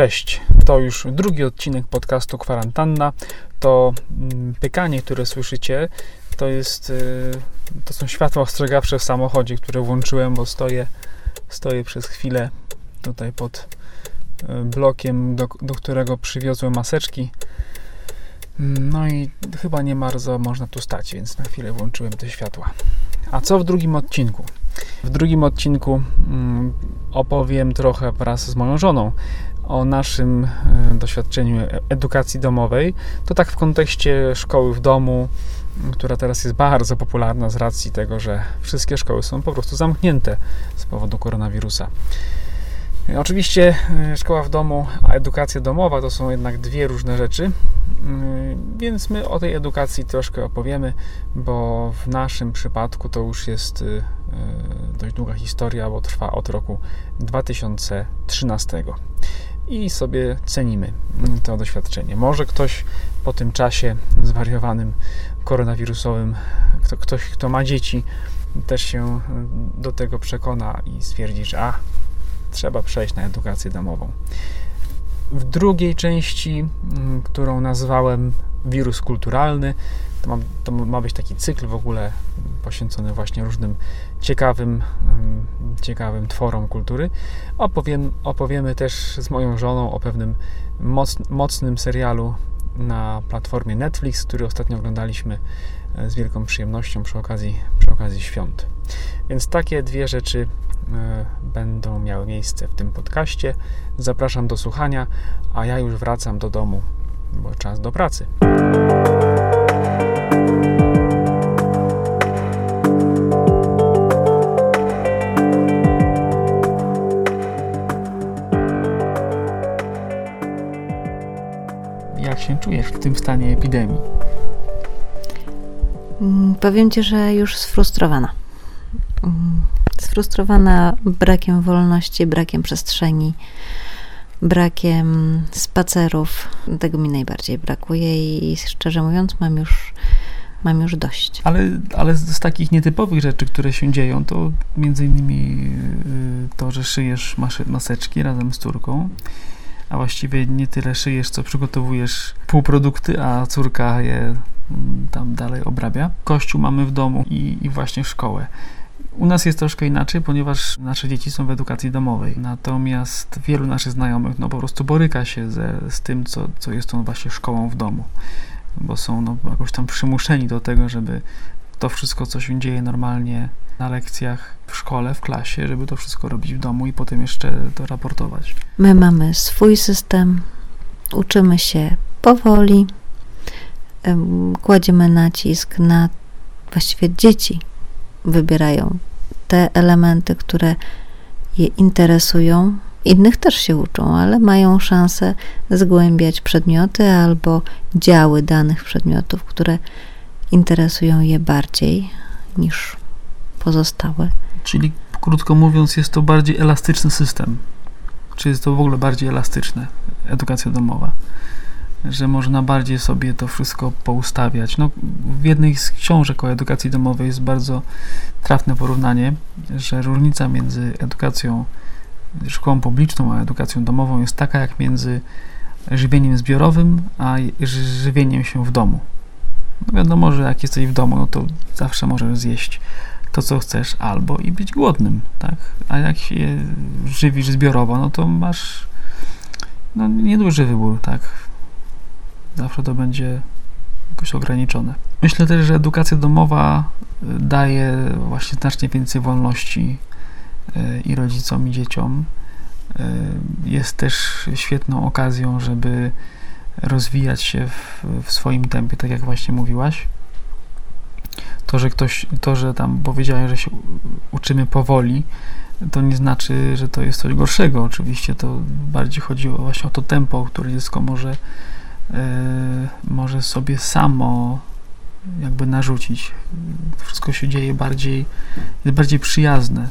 Cześć, to już drugi odcinek podcastu Kwarantanna. To mm, pykanie, które słyszycie, to jest y, to są światła ostrzegawcze w samochodzie, które włączyłem, bo stoję, stoję przez chwilę tutaj pod y, blokiem, do, do którego przywiozłem maseczki. No i chyba nie bardzo można tu stać, więc na chwilę włączyłem te światła. A co w drugim odcinku? W drugim odcinku mm, opowiem trochę wraz z moją żoną o naszym e, doświadczeniu edukacji domowej. To tak w kontekście szkoły w domu, która teraz jest bardzo popularna z racji tego, że wszystkie szkoły są po prostu zamknięte z powodu koronawirusa. Oczywiście e, szkoła w domu, a edukacja domowa to są jednak dwie różne rzeczy, mm, więc my o tej edukacji troszkę opowiemy, bo w naszym przypadku to już jest e, dość długa historia, bo trwa od roku 2013 i sobie cenimy to doświadczenie. Może ktoś po tym czasie zwariowanym koronawirusowym, kto, ktoś, kto ma dzieci, też się do tego przekona i stwierdzi, że a, trzeba przejść na edukację domową. W drugiej części, którą nazwałem wirus kulturalny, to ma, to ma być taki cykl w ogóle poświęcony właśnie różnym ciekawym, ciekawym tworom kultury. Opowiem, opowiemy też z moją żoną o pewnym moc, mocnym serialu na platformie Netflix, który ostatnio oglądaliśmy e, z wielką przyjemnością przy okazji, przy okazji świąt. Więc takie dwie rzeczy e, będą miały miejsce w tym podcaście. Zapraszam do słuchania, a ja już wracam do domu, bo czas do pracy. Się czujesz w tym stanie epidemii? Mm, powiem Ci, że już sfrustrowana. Mm, sfrustrowana brakiem wolności, brakiem przestrzeni, brakiem spacerów. Tego mi najbardziej brakuje i szczerze mówiąc mam już mam już dość. Ale, ale z takich nietypowych rzeczy, które się dzieją, to między innymi y, to, że szyjesz maseczki razem z córką, a właściwie nie tyle szyjesz, co przygotowujesz półprodukty, a córka je mm, tam dalej obrabia. Kościół mamy w domu i, i właśnie szkołę. U nas jest troszkę inaczej, ponieważ nasze dzieci są w edukacji domowej. Natomiast wielu naszych znajomych no, po prostu boryka się ze, z tym, co, co jest tą właśnie szkołą w domu. Bo są no, jakoś tam przymuszeni do tego, żeby to wszystko, co się dzieje normalnie na lekcjach w szkole, w klasie, żeby to wszystko robić w domu i potem jeszcze to raportować. My mamy swój system, uczymy się powoli, kładziemy nacisk na właściwie dzieci wybierają te elementy, które je interesują. Innych też się uczą, ale mają szansę zgłębiać przedmioty albo działy danych przedmiotów, które interesują je bardziej niż pozostałe. Czyli krótko mówiąc, jest to bardziej elastyczny system. Czy jest to w ogóle bardziej elastyczne, edukacja domowa? Że można bardziej sobie to wszystko poustawiać. No, w jednej z książek o edukacji domowej jest bardzo trafne porównanie, że różnica między edukacją, szkołą publiczną a edukacją domową jest taka jak między żywieniem zbiorowym a żywieniem się w domu. No wiadomo, że jak jesteś w domu, no to zawsze możesz zjeść to, co chcesz, albo i być głodnym, tak? A jak się żywisz zbiorowo, no to masz no, nieduży wybór, tak? Zawsze to będzie jakoś ograniczone. Myślę też, że edukacja domowa y, daje właśnie znacznie więcej wolności y, i rodzicom, i dzieciom. Y, jest też świetną okazją, żeby rozwijać się w, w swoim tempie, tak jak właśnie mówiłaś. To, że ktoś, to, że tam powiedziałem, że się uczymy powoli, to nie znaczy, że to jest coś gorszego. Oczywiście to bardziej chodzi właśnie o to tempo, które dziecko może, yy, może sobie samo jakby narzucić. Wszystko się dzieje bardziej, jest bardziej przyjazne.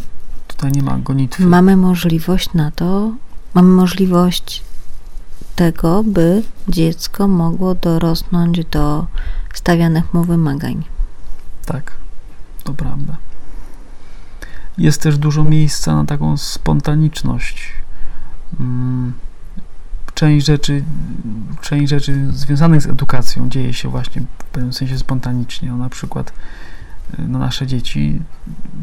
Tutaj nie ma gonitwy. Mamy możliwość na to, mamy możliwość tego, by dziecko mogło dorosnąć do stawianych mu wymagań. Tak, to prawda. Jest też dużo miejsca na taką spontaniczność. Mm, część rzeczy, część rzeczy związanych z edukacją dzieje się właśnie w pewnym sensie spontanicznie. No, na przykład no, nasze dzieci,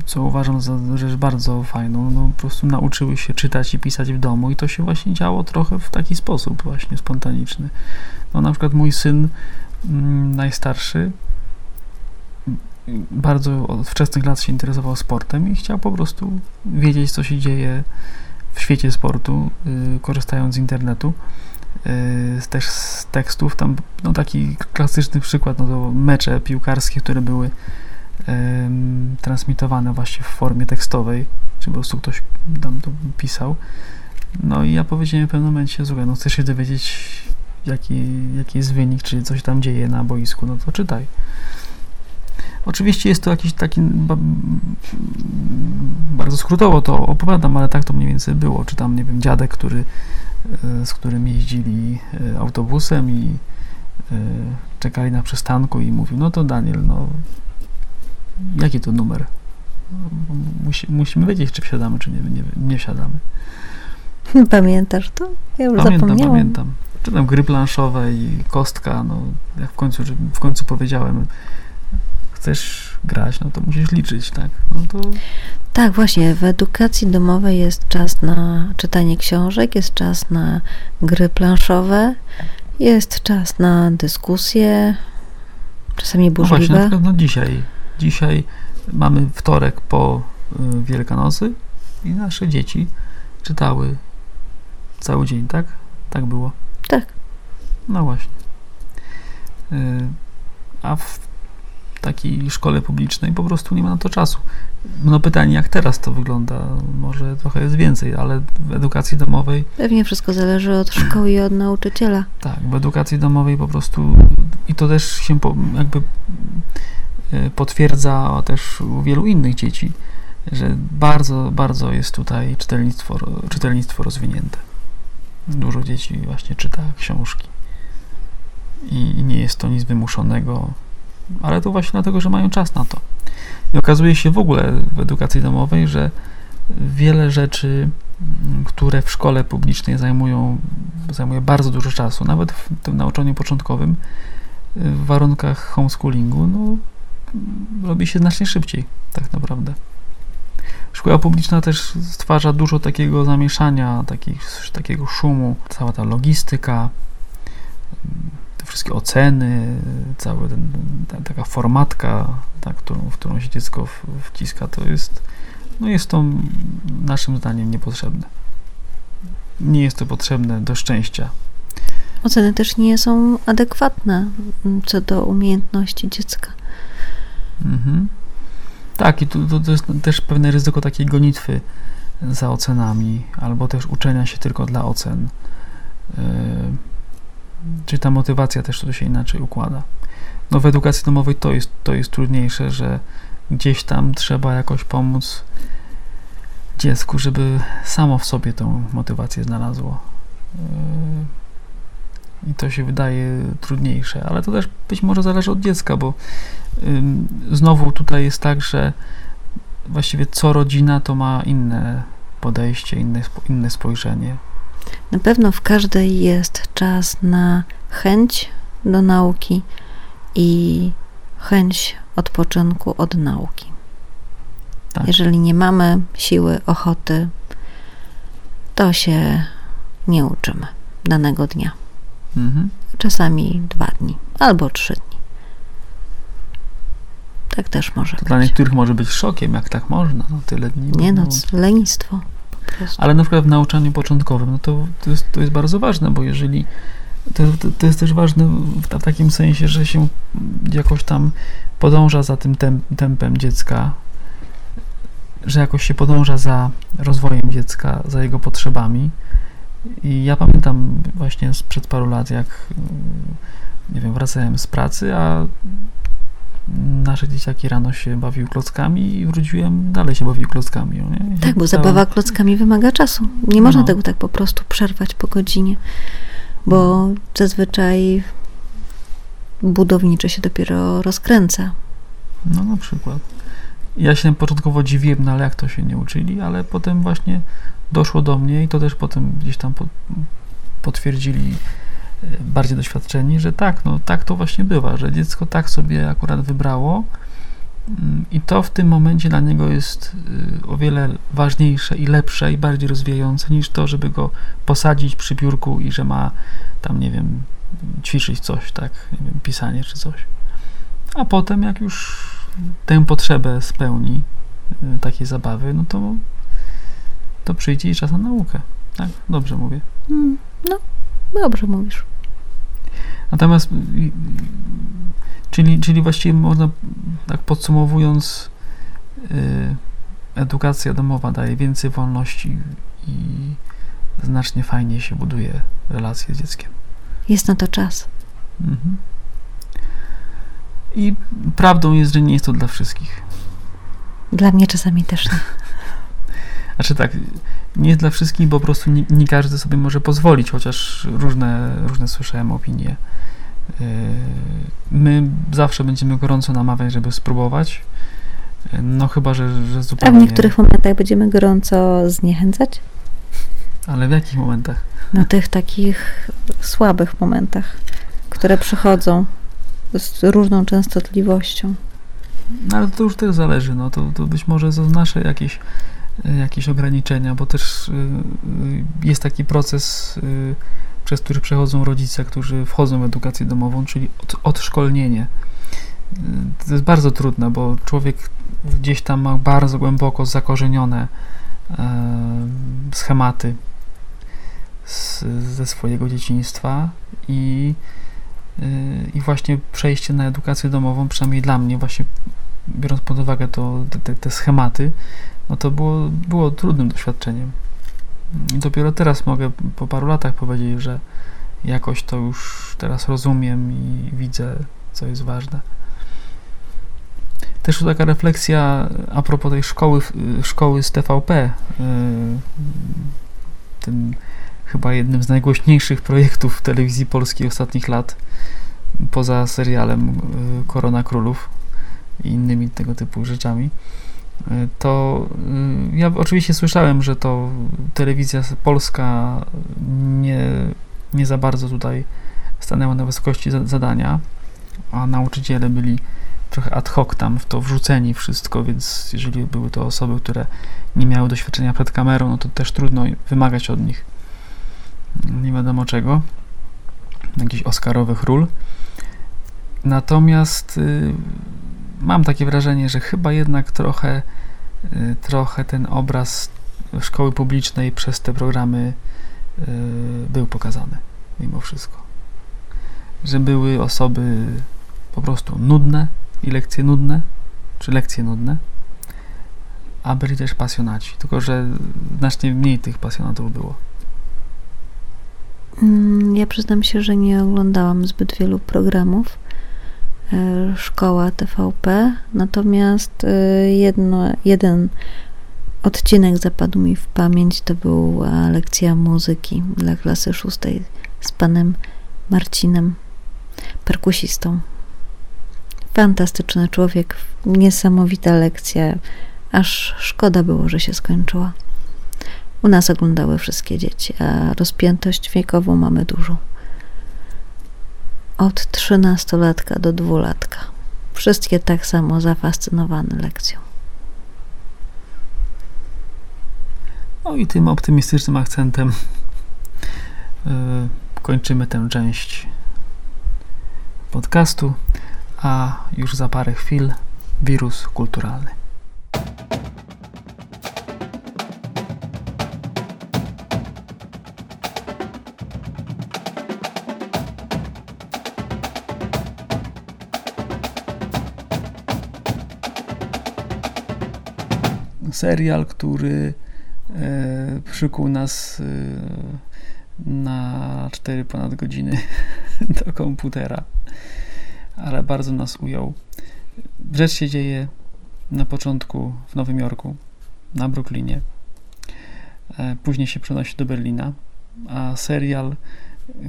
co uważam za rzecz bardzo fajną, no, po prostu nauczyły się czytać i pisać w domu i to się właśnie działo trochę w taki sposób właśnie spontaniczny. No, na przykład mój syn mm, najstarszy bardzo od wczesnych lat się interesował sportem i chciał po prostu wiedzieć, co się dzieje w świecie sportu, y, korzystając z internetu, y, też z tekstów. Tam no, taki klasyczny przykład, no to mecze piłkarskie, które były transmitowane właśnie w formie tekstowej, czy po prostu ktoś tam to pisał. No i ja powiedziałem w pewnym momencie, słuchaj, no chcesz się dowiedzieć, jaki, jaki jest wynik, czy coś tam dzieje na boisku, no to czytaj. Oczywiście jest to jakiś taki, bardzo skrótowo to opowiadam, ale tak to mniej więcej było. Czy tam, nie wiem, dziadek, który, e, z którym jeździli e, autobusem i e, czekali na przystanku i mówił, no to Daniel, no jaki to numer? Musi, musimy wiedzieć, czy wsiadamy, czy nie, nie, nie wsiadamy. Pamiętasz to? Ja już pamiętam, zapomniałam. Pamiętam, Czy tam gry planszowe i kostka, no jak w końcu, w końcu powiedziałem, chcesz grać, no to musisz liczyć, tak? No to... Tak, właśnie. W edukacji domowej jest czas na czytanie książek, jest czas na gry planszowe, jest czas na dyskusje, czasami burzliwe. No właśnie, na przykład no dzisiaj. Dzisiaj mamy wtorek po y, Wielkanocy i nasze dzieci czytały cały dzień, tak? Tak było? Tak. No właśnie. Y, a w takiej szkole publicznej po prostu nie ma na to czasu. No pytanie, jak teraz to wygląda? Może trochę jest więcej, ale w edukacji domowej... Pewnie wszystko zależy od szkoły i od nauczyciela. Tak, w edukacji domowej po prostu i to też się jakby potwierdza też u wielu innych dzieci, że bardzo, bardzo jest tutaj czytelnictwo, czytelnictwo rozwinięte. Dużo dzieci właśnie czyta książki i nie jest to nic wymuszonego, ale to właśnie dlatego, że mają czas na to. I okazuje się w ogóle w edukacji domowej, że wiele rzeczy, mm, które w szkole publicznej zajmują, zajmuje bardzo dużo czasu, nawet w tym nauczaniu początkowym, w warunkach homeschoolingu, no, robi się znacznie szybciej, tak naprawdę. Szkoła publiczna też stwarza dużo takiego zamieszania, takich, takiego szumu, cała ta logistyka, wszystkie oceny, cała ten, ta, taka formatka, ta, którą, w którą się dziecko wciska, to jest, no jest to naszym zdaniem niepotrzebne. Nie jest to potrzebne do szczęścia. Oceny też nie są adekwatne co do umiejętności dziecka. Mhm. Tak, i tu, to, jest też pewne ryzyko takiej gonitwy za ocenami, albo też uczenia się tylko dla ocen. Yy czy ta motywacja też to się inaczej układa. No w edukacji domowej to jest, to jest trudniejsze, że gdzieś tam trzeba jakoś pomóc dziecku, żeby samo w sobie tą motywację znalazło. Yy, I to się wydaje trudniejsze, ale to też być może zależy od dziecka, bo znowu tutaj jest tak, że właściwie co rodzina to ma inne podejście, inne, inne spojrzenie. Na pewno w każdej jest czas na chęć do nauki i chęć odpoczynku od nauki. Tak. Jeżeli nie mamy siły, ochoty, to się nie uczymy danego dnia. Mhm. Czasami dwa dni albo trzy dni. Tak też może to być. Dla niektórych może być szokiem, jak tak można. No, tyle dni. Nie no, lenistwo. Ale na przykład w nauczaniu początkowym, no to, to, jest, to jest bardzo ważne, bo jeżeli to, to, to jest też ważne w, takim sensie, że się jakoś tam podąża za tym tem, tempem dziecka, że jakoś się podąża za rozwojem dziecka, za jego potrzebami. I ja pamiętam właśnie sprzed paru lat, jak nie wiem, wracałem z pracy, a nasze dzieciaki rano się bawiły klockami i wróciłem, dalej się bawił klockami. Nie? Tak, bo zabawa klockami wymaga czasu. Nie można no. tego tak po prostu przerwać po godzinie, bo zazwyczaj budownicze się dopiero rozkręca. No na przykład. Ja się początkowo dziwiłem, no ale jak to się nie uczyli, ale potem właśnie doszło do mnie i to też potem gdzieś tam po, potwierdzili e, bardziej doświadczeni, że tak, no tak to właśnie bywa, że dziecko tak sobie akurat wybrało mm, i to w tym momencie dla niego jest y, o wiele ważniejsze i lepsze i bardziej rozwijające niż to, żeby go posadzić przy biurku i że ma tam, nie wiem, ćwiczyć coś, tak, nie wiem, pisanie czy coś. A potem jak już tę potrzebę spełni y, takiej zabawy, no to to przyjdzie i czas na naukę. Tak? Dobrze mówię. Mm, no, dobrze mówisz. Natomiast, czyli, czyli właściwie można, tak podsumowując, yy, edukacja domowa daje więcej wolności i znacznie fajniej się buduje relacje z dzieckiem. Jest na to czas. Mhm. I prawdą jest, że nie jest to dla wszystkich. Dla mnie czasami też nie. Znaczy tak, nie jest dla wszystkich, bo po prostu nie, nie każdy sobie może pozwolić, chociaż różne, różne słyszałem opinie. Yy, my zawsze będziemy gorąco namawiać, żeby spróbować. No chyba, że, że zupełnie... A w niektórych momentach będziemy gorąco zniechęcać? Ale w jakich momentach? Na tych takich słabych momentach, które przychodzą z różną częstotliwością. No ale to już też zależy, no to, to być może zaznaczę jakieś jakieś ograniczenia, bo też y, y, jest taki proces, y, przez który przechodzą rodzice, którzy wchodzą w edukację domową, czyli od, odszkolnienie. To jest bardzo trudne, bo człowiek gdzieś tam ma bardzo głęboko zakorzenione schematy z, ze swojego dzieciństwa i, i właśnie przejście na edukację domową, przynajmniej dla mnie, właśnie biorąc pod uwagę to, te, te schematy, no to było, było trudnym doświadczeniem. I dopiero teraz mogę po paru latach powiedzieć, że jakoś to już teraz rozumiem i widzę, co jest ważne. Też taka refleksja a propos tej szkoły, szkoły z TVP. Y, tym chyba jednym z najgłośniejszych projektów telewizji polskiej ostatnich lat, poza serialem y, Korona Królów i innymi tego typu rzeczami to y, ja oczywiście słyszałem, że to telewizja polska nie, nie za bardzo tutaj stanęła na wysokości zadania, a nauczyciele byli trochę ad hoc tam w to wrzuceni wszystko, więc jeżeli były to osoby, które nie miały doświadczenia przed kamerą, no to też trudno wymagać od nich nie wiadomo czego, jakichś oscarowych ról. Natomiast y, mam takie wrażenie, że chyba jednak trochę, y, trochę ten obraz szkoły publicznej przez te programy y, był pokazany, mimo wszystko. Że były osoby po prostu nudne i lekcje nudne, czy lekcje nudne, a byli też pasjonaci, tylko że znacznie mniej tych pasjonatów było. Mm, ja przyznam się, że nie oglądałam zbyt wielu programów szkoła TVP, natomiast e, jedno, jeden odcinek zapadł mi w pamięć, to była lekcja muzyki dla klasy szóstej z panem Marcinem, perkusistą. Fantastyczny człowiek, niesamowita lekcja, aż szkoda było, że się skończyła. U nas oglądały wszystkie dzieci, a rozpiętość wiekową mamy dużą od trzynastolatka do dwulatka. Wszystkie tak samo zafascynowane lekcją. No i tym optymistycznym akcentem yy, kończymy tę część podcastu, a już za parę chwil wirus kulturalny. Serial, który e, przykuł nas e, na 4 ponad godziny do komputera, ale bardzo nas ujął. Rzecz się dzieje na początku w Nowym Jorku, na Brooklynie. E, później się przenosi do Berlina, a serial,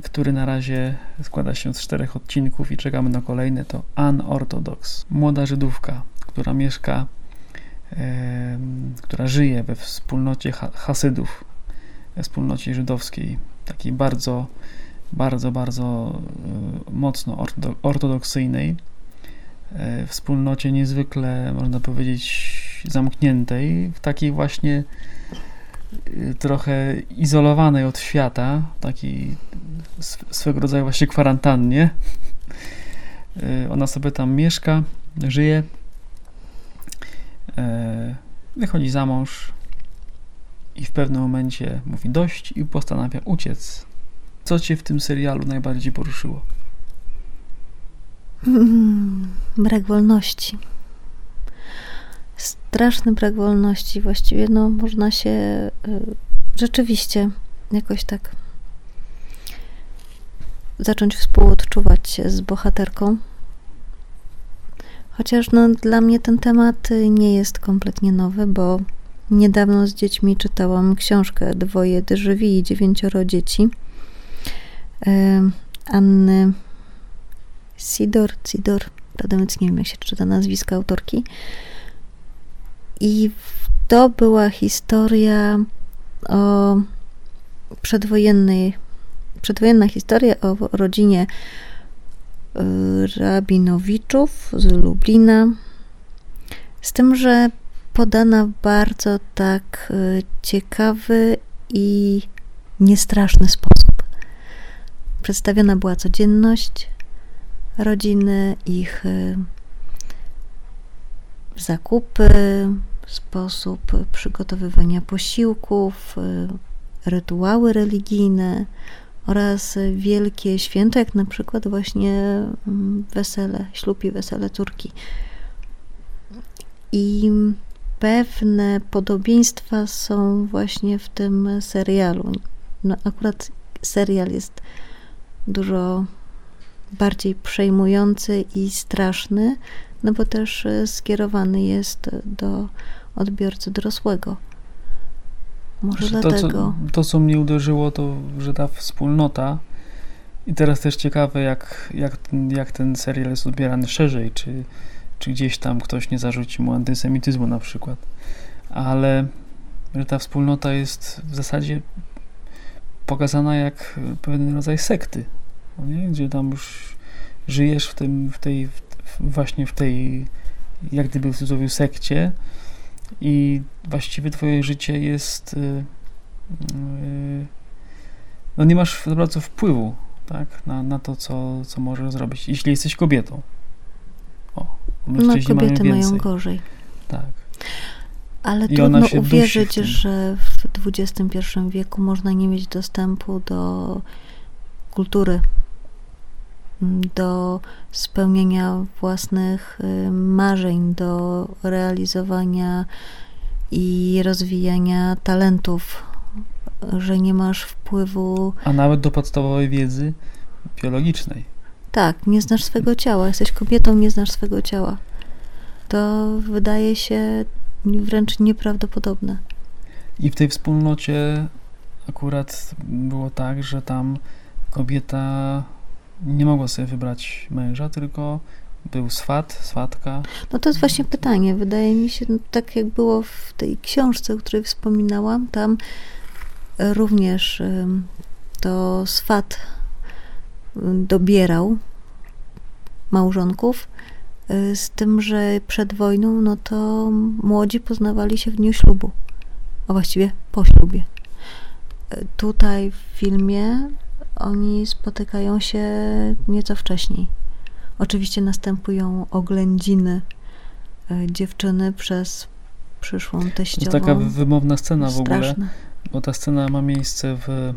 który na razie składa się z czterech odcinków i czekamy na kolejne, to Unorthodox. Młoda Żydówka, która mieszka która żyje we wspólnocie Hasydów, we wspólnocie żydowskiej takiej bardzo, bardzo, bardzo e, mocno ortodoksyjnej, e, wspólnocie niezwykle, można powiedzieć, zamkniętej, w takiej właśnie e, trochę izolowanej od świata, takiej swego rodzaju właśnie kwarantannie. Ona sobie tam mieszka, żyje, wychodzi za mąż, i w pewnym momencie mówi dość i postanawia uciec. Co cię w tym serialu najbardziej poruszyło? Hmm, brak wolności. Straszny brak wolności. Właściwie no, można się y, rzeczywiście jakoś tak zacząć współodczuwać się z bohaterką. Chociaż no, dla mnie ten temat nie jest kompletnie nowy, bo Niedawno z dziećmi czytałam książkę Dwoje Dżwi i dziewięcioro dzieci Anny Sidor, Sidor, prawdę nie wiem jak się czyta nazwiska autorki. I to była historia o przedwojennej, przedwojenna historia o rodzinie rabinowiczów z Lublina. Z tym, że podana bardzo tak y, ciekawy i niestraszny sposób. Przedstawiona była codzienność rodziny, ich y, zakupy, sposób przygotowywania posiłków, y, rytuały religijne oraz wielkie święto, jak na przykład właśnie mm, wesele, ślub i wesele córki. I pewne podobieństwa są właśnie w tym serialu. No, akurat serial jest dużo bardziej przejmujący i straszny, no bo też e, skierowany jest do odbiorcy dorosłego. Może to, dlatego. Co, to, co mnie uderzyło, to że ta wspólnota. I teraz też ciekawe, jak, jak, jak ten serial jest odbierany szerzej. Czy, czy gdzieś tam ktoś nie zarzuci mu antysemityzmu na przykład. Ale że ta wspólnota jest w zasadzie pokazana jak pewien rodzaj sekty, no nie? gdzie tam już żyjesz w tym, w tej, w, właśnie w tej, jak gdyby w cudzysłowie sekcie i właściwie twoje życie jest yy, yy, no nie masz bardzo wpływu tak, na, na to, co, co możesz zrobić, jeśli jesteś kobietą. O, no, kobiety mają, mają gorzej. Tak. Ale I trudno uwierzyć, że w XXI wieku można nie mieć dostępu do kultury, do spełnienia własnych y, marzeń, do realizowania i rozwijania talentów, że nie masz wpływu. A nawet do podstawowej wiedzy biologicznej. Tak, nie znasz swego ciała. Jesteś kobietą, nie znasz swego ciała. To wydaje się wręcz nieprawdopodobne. I w tej wspólnocie akurat było tak, że tam kobieta nie mogła sobie wybrać męża, tylko był swat, swatka. No to jest właśnie pytanie. Wydaje mi się, no, tak jak było w tej książce, o której wspominałam, tam również to swat dobierał małżonków, y, z tym, że przed wojną, no to młodzi poznawali się w dniu ślubu, a właściwie po ślubie. Y, tutaj w filmie oni spotykają się nieco wcześniej. Oczywiście następują oględziny y, dziewczyny przez przyszłą teściową. To taka wymowna scena w ogóle, bo ta scena ma miejsce w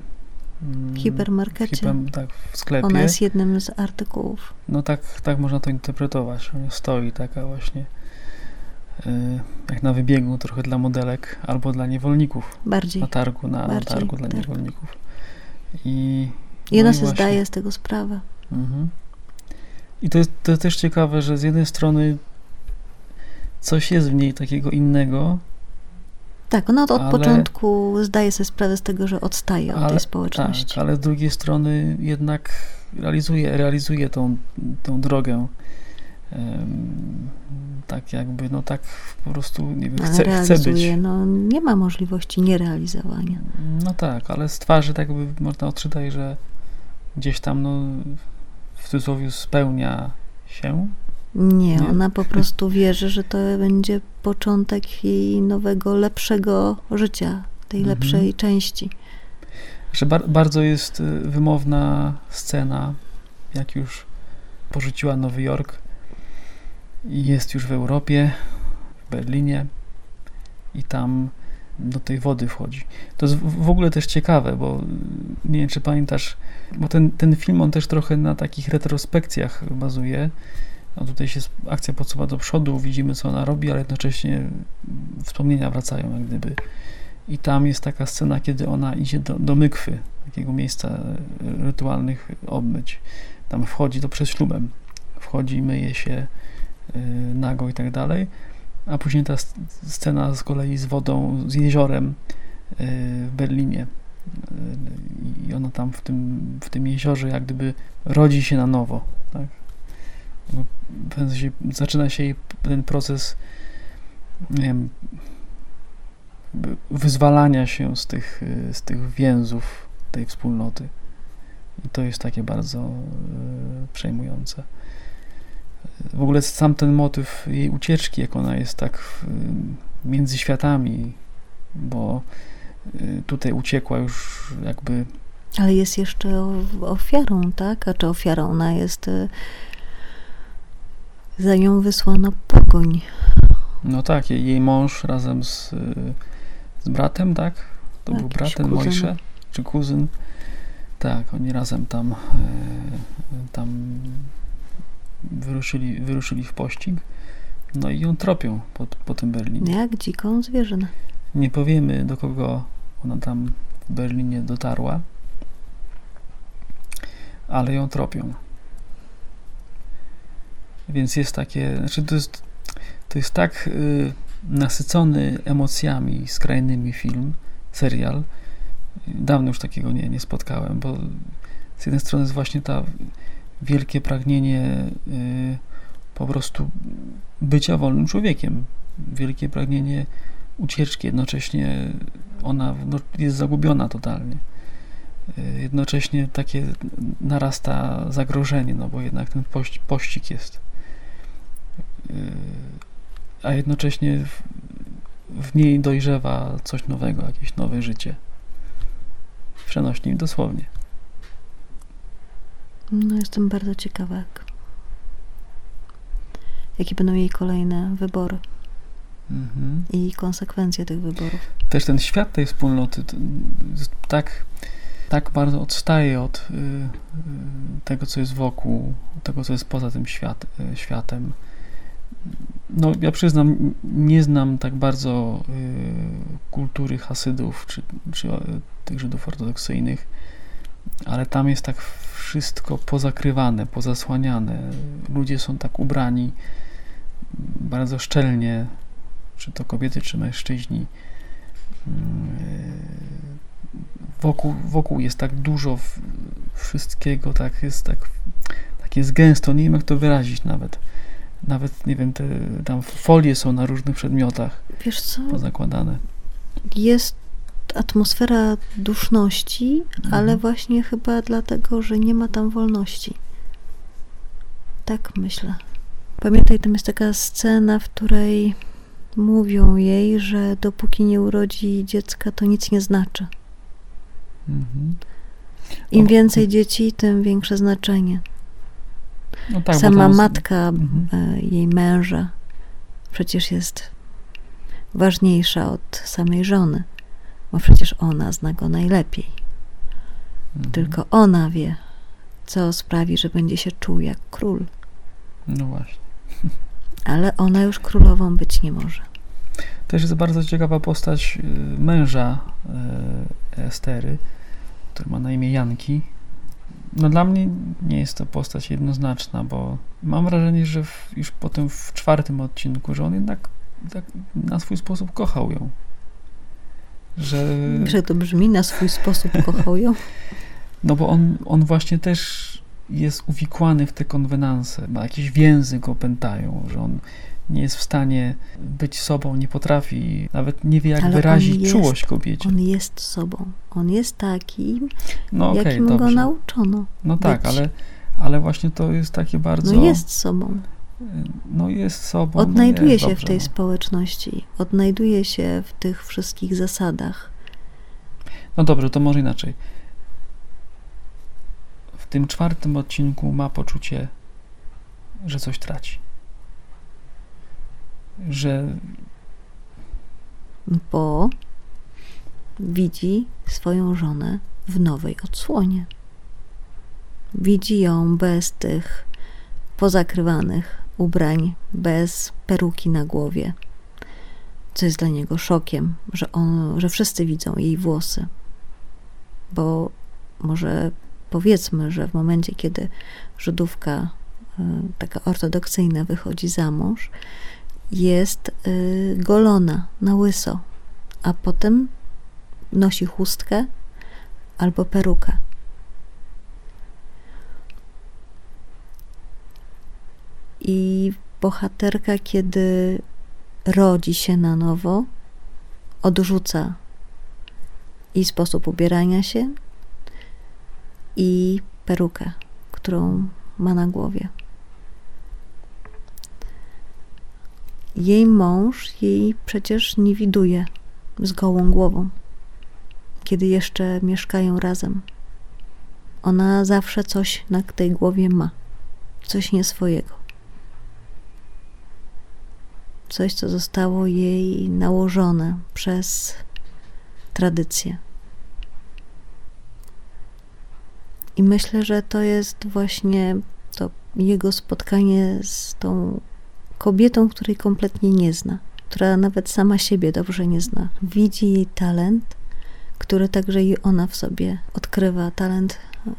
w hipermarkecie. Hiper, tak, w sklepie. Ona jest jednym z artykułów. No tak, tak można to interpretować. Stoi taka właśnie yy, jak na wybiegu trochę dla modelek albo dla niewolników. Bardziej. Na targu, na, Bardziej, targu dla targ. niewolników. I, I ona no sobie właśnie, zdaje z tego sprawę. Mhm. I to jest, to też ciekawe, że z jednej strony coś jest w niej takiego innego, tak, ona od, ale, początku zdaje sobie sprawę z tego, że odstaje ale, od tej społeczności. Tak, ale z drugiej strony jednak realizuje, realizuje tą, tą drogę um, tak jakby, no tak po prostu, nie wiem, Ale chce, chce być. no nie ma możliwości nierealizowania. No tak, ale z twarzy tak jakby można odczytać, że gdzieś tam, no, w cudzysłowie spełnia się. Nie, Nie? ona po prostu wierzy, że to będzie początek jej nowego, lepszego życia, tej Mhm. lepszej części. Że bar- bardzo jest y, wymowna scena, jak już porzuciła Nowy Jork i jest już w Europie, w Berlinie i tam do tej wody wchodzi. To jest w ogóle też ciekawe, bo nie wiem, czy pamiętasz, bo ten, ten film, on też trochę na takich retrospekcjach bazuje. A tutaj się akcja podsuwa do przodu, widzimy co ona robi, ale jednocześnie wspomnienia wracają jak gdyby. I tam jest taka scena, kiedy ona idzie do, do mykwy, takiego miejsca e, rytualnych obmyć. Tam wchodzi to przed ślubem. Wchodzi, myje się e, nago i tak dalej. A później ta scena z kolei z wodą, z jeziorem e, w Berlinie. E, I ona tam w tym, w tym jeziorze jak gdyby rodzi się na nowo. Tak? W sensie zaczyna się jej ten proces nie wiem, wyzwalania się z tych, y, z tych więzów tej wspólnoty. I to jest takie bardzo y, przejmujące. W ogóle sam ten motyw jej ucieczki, jak ona jest tak w, między światami, bo y, tutaj uciekła już jakby Ale jest jeszcze ofiarą, tak? A czy ofiarą ona jest? y, Za nią wysłano pogoń. No tak, jej, mąż razem z, y, z bratem, tak? To był Jakiś brat, ten. Mojsze, czy kuzyn. Tak, oni razem tam, y, tam wyruszyli, wyruszyli w pościg. No i ją tropią po, po tym Berlinie. Jak dziką zwierzynę. Nie powiemy, do kogo ona tam w Berlinie dotarła, ale ją tropią. Więc jest takie, znaczy to jest, to jest tak y, nasycony emocjami skrajnymi film, serial. Dawno już takiego nie, nie spotkałem, bo z jednej strony jest właśnie ta wielkie pragnienie y, po prostu bycia wolnym człowiekiem, wielkie pragnienie ucieczki, jednocześnie ona no, jest zagubiona totalnie. Y, Jednocześnie takie narasta zagrożenie, no bo jednak ten poś, pościg jest. Y, A jednocześnie w, w niej dojrzewa coś nowego, jakieś nowe życie. Przenośni dosłownie. No jestem bardzo ciekawa, jak, jakie będą jej kolejne wybory Mhm. i konsekwencje tych wyborów. też ten świat tej wspólnoty tak, tak bardzo odstaje od y, y, tego, co jest wokół, tego, co jest poza tym świat, y, światem. No, ja przyznam, nie znam tak bardzo y, kultury Hasydów czy, czy y, tych Żydów ortodoksyjnych, ale tam jest tak wszystko pozakrywane, pozasłaniane. Ludzie są tak ubrani bardzo szczelnie, czy to kobiety, czy mężczyźni. Mm, Wokół, wokół jest tak dużo wszystkiego, tak jest tak, tak jest gęsto, nie wiem jak to wyrazić nawet. Nawet, nie wiem, te tam folie są na różnych przedmiotach Wiesz co? pozakładane. Jest atmosfera duszności, ale Mhm. właśnie chyba dlatego, że nie ma tam wolności. Tak myślę. Pamiętaj, tam jest taka scena, w której mówią jej, że dopóki nie urodzi dziecka, to nic nie znaczy. Mhm. Im O, więcej dzieci, tym większe znaczenie. No tak, Sama z- matka Mhm. e, jej męża przecież jest ważniejsza od samej żony, bo przecież ona zna go najlepiej. Mhm. Tylko ona wie, co sprawi, że będzie się czuł jak król. No właśnie. Ale ona już królową być nie może. Też jest bardzo ciekawa postać y, męża y, Estery, który ma na imię Janki. No dla mnie nie jest to postać jednoznaczna, bo mam wrażenie, że w, już potem w czwartym odcinku, że on jednak tak na swój sposób kochał ją. Że, Że to brzmi na swój sposób kochał ją. no bo on, on właśnie też jest uwikłany w te konwenanse, ma jakieś więzy go pętają, że on nie jest w stanie być sobą, nie potrafi, nawet nie wie, jak Ale wyrazić jest- czułość kobiecie. On jest sobą. On jest taki, No okej, jakim go dobrze. nauczono. No tak, być. ale, ale właśnie to jest takie bardzo... No jest sobą. No jest sobą. Odnajduje no jest, się dobrze, w tej no. społeczności. Odnajduje się w tych wszystkich zasadach. No dobrze, to może inaczej. W tym czwartym odcinku ma poczucie, że coś traci. Że bo widzi swoją żonę w nowej odsłonie. Widzi ją bez tych pozakrywanych ubrań, bez peruki na głowie, co jest dla niego szokiem, że, on, że wszyscy widzą jej włosy. Bo może powiedzmy, że w momencie, kiedy Żydówka y, taka ortodoksyjna wychodzi za mąż, jest y, golona na łyso, a potem nosi chustkę albo perukę. I bohaterka, kiedy rodzi się na nowo, odrzuca i sposób ubierania się, i perukę, którą ma na głowie. Jej mąż jej przecież nie widuje z gołą głową, kiedy jeszcze mieszkają razem. Ona zawsze coś na tej głowie ma, coś nie swojego. Coś, co zostało jej nałożone przez tradycję. I myślę, że to jest właśnie to jego spotkanie z tą kobietą, której kompletnie nie zna, która nawet sama siebie dobrze nie zna. Widzi jej talent, który także i ona w sobie odkrywa. Talent, e,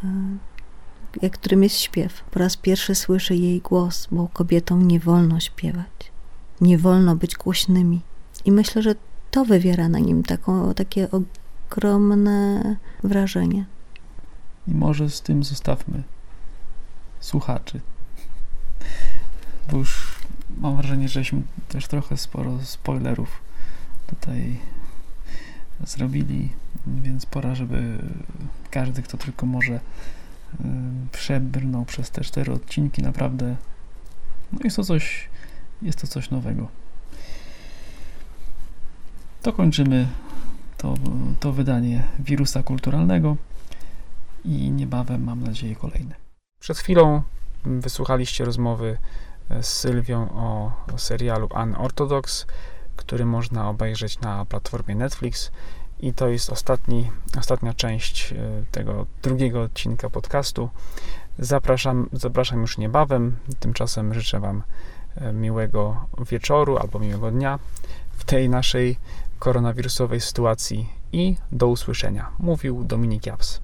jak którym jest śpiew. Po raz pierwszy słyszy jej głos, bo kobietom nie wolno śpiewać. Nie wolno być głośnymi. I myślę, że to wywiera na nim taką, takie ogromne wrażenie. I może z tym zostawmy słuchaczy. Bo już mam wrażenie, żeśmy też trochę sporo spoilerów tutaj zrobili, więc pora, żeby każdy, kto tylko może, przebrnął przez te cztery odcinki. Naprawdę, no jest to coś, jest to coś nowego. To kończymy to, to wydanie wirusa kulturalnego i niebawem mam nadzieję kolejne. Przed chwilą wysłuchaliście rozmowy z Sylwią o, o serialu Unorthodox, który można obejrzeć na platformie Netflix i to jest ostatni, ostatnia część e, tego drugiego odcinka podcastu. Zapraszam, zapraszam już niebawem. Tymczasem życzę Wam e, miłego wieczoru albo miłego dnia w tej naszej koronawirusowej sytuacji i do usłyszenia. Mówił Dominik Japs.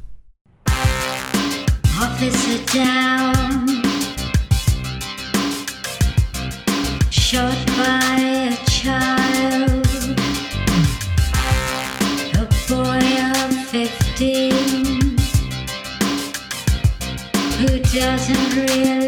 Doesn't really